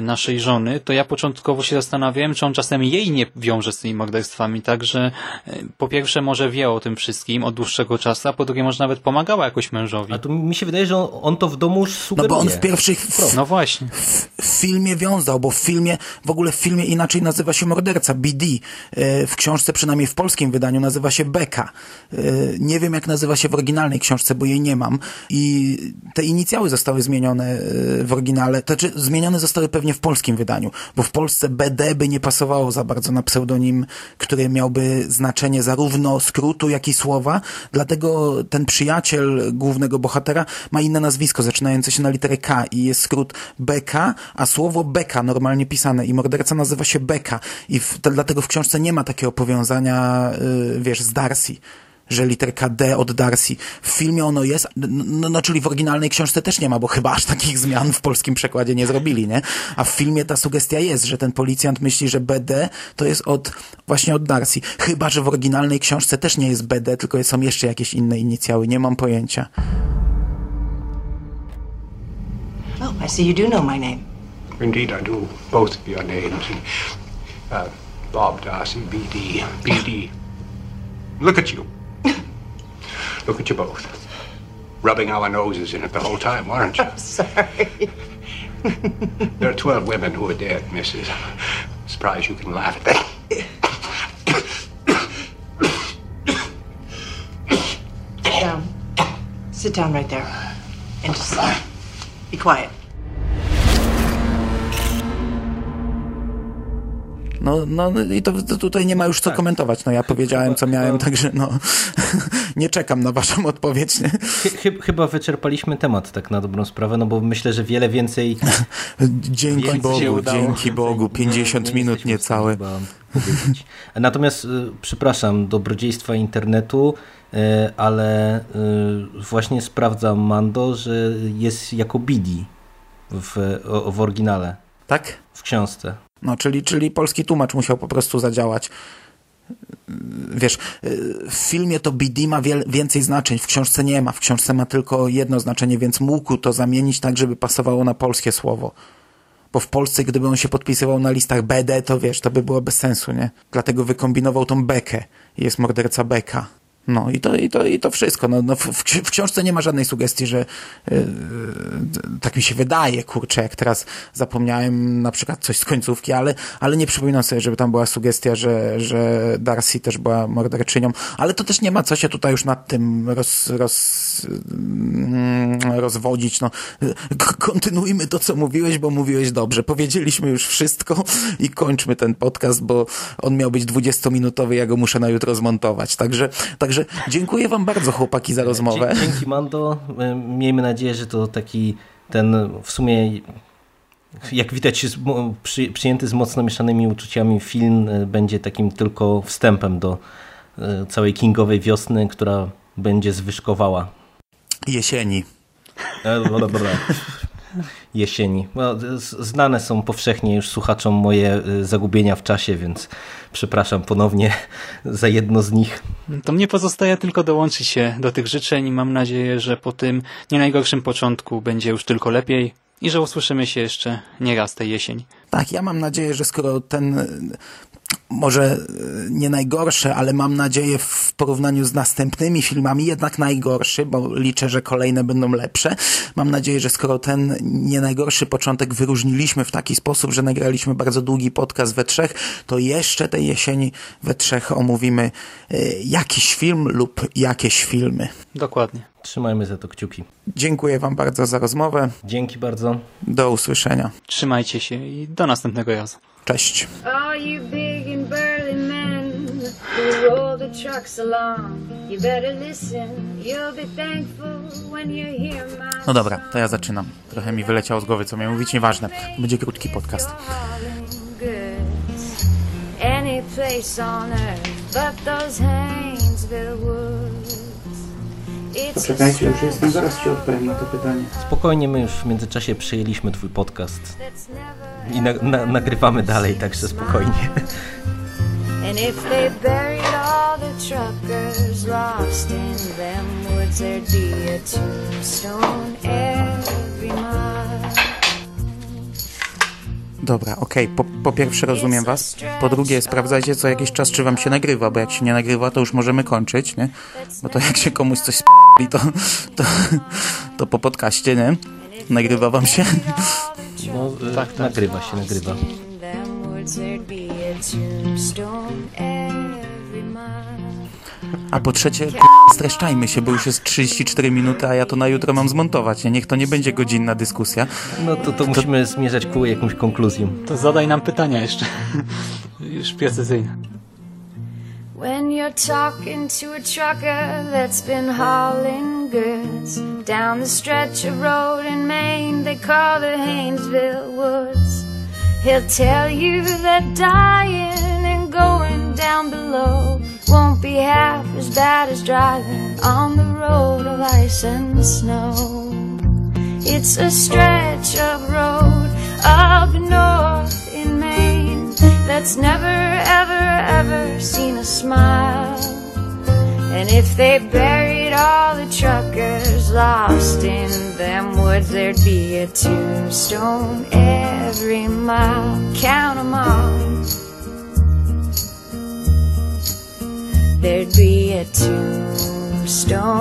naszej żony, to ja początkowo się zastanawiałem, czy on czasem jej nie wiąże z tymi morderstwami, także e, po pierwsze może wie o tym wszystkim od dłuższego czasu, a po drugie może nawet pomagała jakoś mężowi. A to mi się wydaje, że on, on to w domu już sugeruje. No bo on w pierwszych... W, no właśnie. W, w, filmie wiązał, bo w filmie, w ogóle w filmie inaczej nazywa się morderca, BD. E, w książce, przynajmniej w polskim wydaniu, nazywa się Beka. Nie wiem, jak nazywa się w oryginalnej książce, bo jej nie mam. I te inicjały zostały zmienione w oryginale, to znaczy zmienione zostały pewnie w polskim wydaniu, bo w Polsce BD by nie pasowało za bardzo na pseudonim, który miałby znaczenie zarówno skrótu, jak i słowa, dlatego ten przyjaciel głównego bohatera ma inne nazwisko, zaczynające się na literę K i jest skrót BK, a słowo Beka normalnie pisane i morderca nazywa się Beka i w, to, dlatego w książce nie ma takiego powiązania, yy, wiesz, z Darcy że literka D od Darcy. W filmie ono jest, no, no, czyli w oryginalnej książce też nie ma, bo chyba aż takich zmian w polskim przekładzie nie zrobili, nie? A w filmie ta sugestia jest, że ten policjant myśli, że BD to jest od, właśnie od Darcy. Chyba, że w oryginalnej książce też nie jest BD, tylko są jeszcze jakieś inne inicjały. Nie mam pojęcia. Oh, I see you do know my name. Indeed, I do both of your names. Uh, Bob Darcy, BD. BD. Look at you. Look at you both. Rubbing our noses in it the whole time, weren't you? I'm sorry. there are 12 women who are dead, Mrs. I'm surprised you can laugh at that. Sit down. Sit down right there. And just be quiet. No, no i to, to tutaj nie ma już co tak. komentować. No ja powiedziałem, chyba, co miałem, chyba... także no nie czekam na waszą odpowiedź. Nie? Chyba wyczerpaliśmy temat tak na dobrą sprawę, no bo myślę, że wiele więcej Dzięki więcej Bogu, dzięki Bogu, 50 minut niecałe. Natomiast y, przepraszam, dobrodziejstwa internetu, y, ale y, właśnie sprawdzam Mando, że jest jako Bidi w, w oryginale. Tak? W książce. No, czyli, czyli polski tłumacz musiał po prostu zadziałać. Wiesz, w filmie to BD ma wiel, więcej znaczeń, w książce nie ma. W książce ma tylko jedno znaczenie, więc mógł to zamienić tak, żeby pasowało na polskie słowo. Bo w Polsce, gdyby on się podpisywał na listach BD, to wiesz, to by było bez sensu, nie? Dlatego wykombinował tą bekę. Jest morderca Beka. No i to, i to, i to wszystko. No, no w, w książce nie ma żadnej sugestii, że yy, tak mi się wydaje, kurczę, jak teraz zapomniałem na przykład coś z końcówki, ale, ale nie przypominam sobie, żeby tam była sugestia, że, że Darcy też była morderczynią, ale to też nie ma co się tutaj już nad tym roz, roz, yy, rozwodzić. No. Kontynuujmy to, co mówiłeś, bo mówiłeś dobrze. Powiedzieliśmy już wszystko i kończmy ten podcast, bo on miał być 20-minutowy, ja go muszę na jutro zmontować. Także, także Także dziękuję wam bardzo chłopaki za rozmowę. Dzięki Mando. Miejmy nadzieję, że to taki ten w sumie jak widać przy, przyjęty z mocno mieszanymi uczuciami film e, będzie takim tylko wstępem do e, całej kingowej wiosny, która będzie zwyżkowała. Jesieni. E, Jesieni. No, znane są powszechnie już słuchaczom moje zagubienia w czasie, więc przepraszam ponownie za jedno z nich. To mnie pozostaje tylko dołączyć się do tych życzeń i mam nadzieję, że po tym nie najgorszym początku będzie już tylko lepiej. i że usłyszymy się jeszcze nie raz tej jesień. Tak, ja mam nadzieję, że skoro ten może e, nie najgorszy, ale mam nadzieję w porównaniu z następnymi filmami jednak najgorszy, bo liczę, że kolejne będą lepsze. Mam nadzieję, że skoro ten nie najgorszy początek wyróżniliśmy w taki sposób, że nagraliśmy bardzo długi podcast we trzech, to jeszcze tej jesieni we trzech omówimy e, jakiś film lub jakieś filmy. Dokładnie. Trzymajmy za to kciuki. Dziękuję Wam bardzo za rozmowę. Dzięki bardzo. Do usłyszenia. Trzymajcie się i do następnego razu. Cześć. All you big and burly men who roll the trucks along, you better listen. You'll be thankful when you hear my No dobra, to ja zaczynam. Trochę mi wyleciało z głowy, co miałem mówić, nieważne. Będzie krótki podcast. goods. Any place on earth but those Haynesville woods. It's Poczekajcie, już jestem, zaraz Ci odpowiem na to pytanie. Spokojnie, my już w międzyczasie przejęliśmy twój podcast i na, na, nagrywamy dalej, także spokojnie. And if they buried all the truckers lost in them woods, there'd be a tombstone every mile. Dobra, okej, po, po pierwsze rozumiem Was. Po drugie, sprawdzajcie co jakiś czas, czy Wam się nagrywa, bo jak się nie nagrywa, to już możemy kończyć, nie? Bo to jak się komuś coś sp***li, to, to, to po podcaście, nie? Nagrywa Wam się? No, tak, nagrywa się, nagrywa. A po trzecie, streszczajmy się, bo już jest 34 minuty, a ja to na jutro mam zmontować, nie? Niech to nie będzie godzinna dyskusja. No to, to musimy zmierzać ku jakąś konkluzją. To zadaj nam pytania jeszcze. Już precyzyjne. When you're talking to a trucker that's been hauling goods down the stretch of road in Maine they call the Haynesville Woods, he'll tell you that dying and going down below won't be half as bad as driving on the road of ice and snow. It's a stretch of road up north that's never, ever, ever seen a smile. And if they buried all the truckers lost in them woods, there'd be a tombstone every mile. Count 'em all. There'd be a tombstone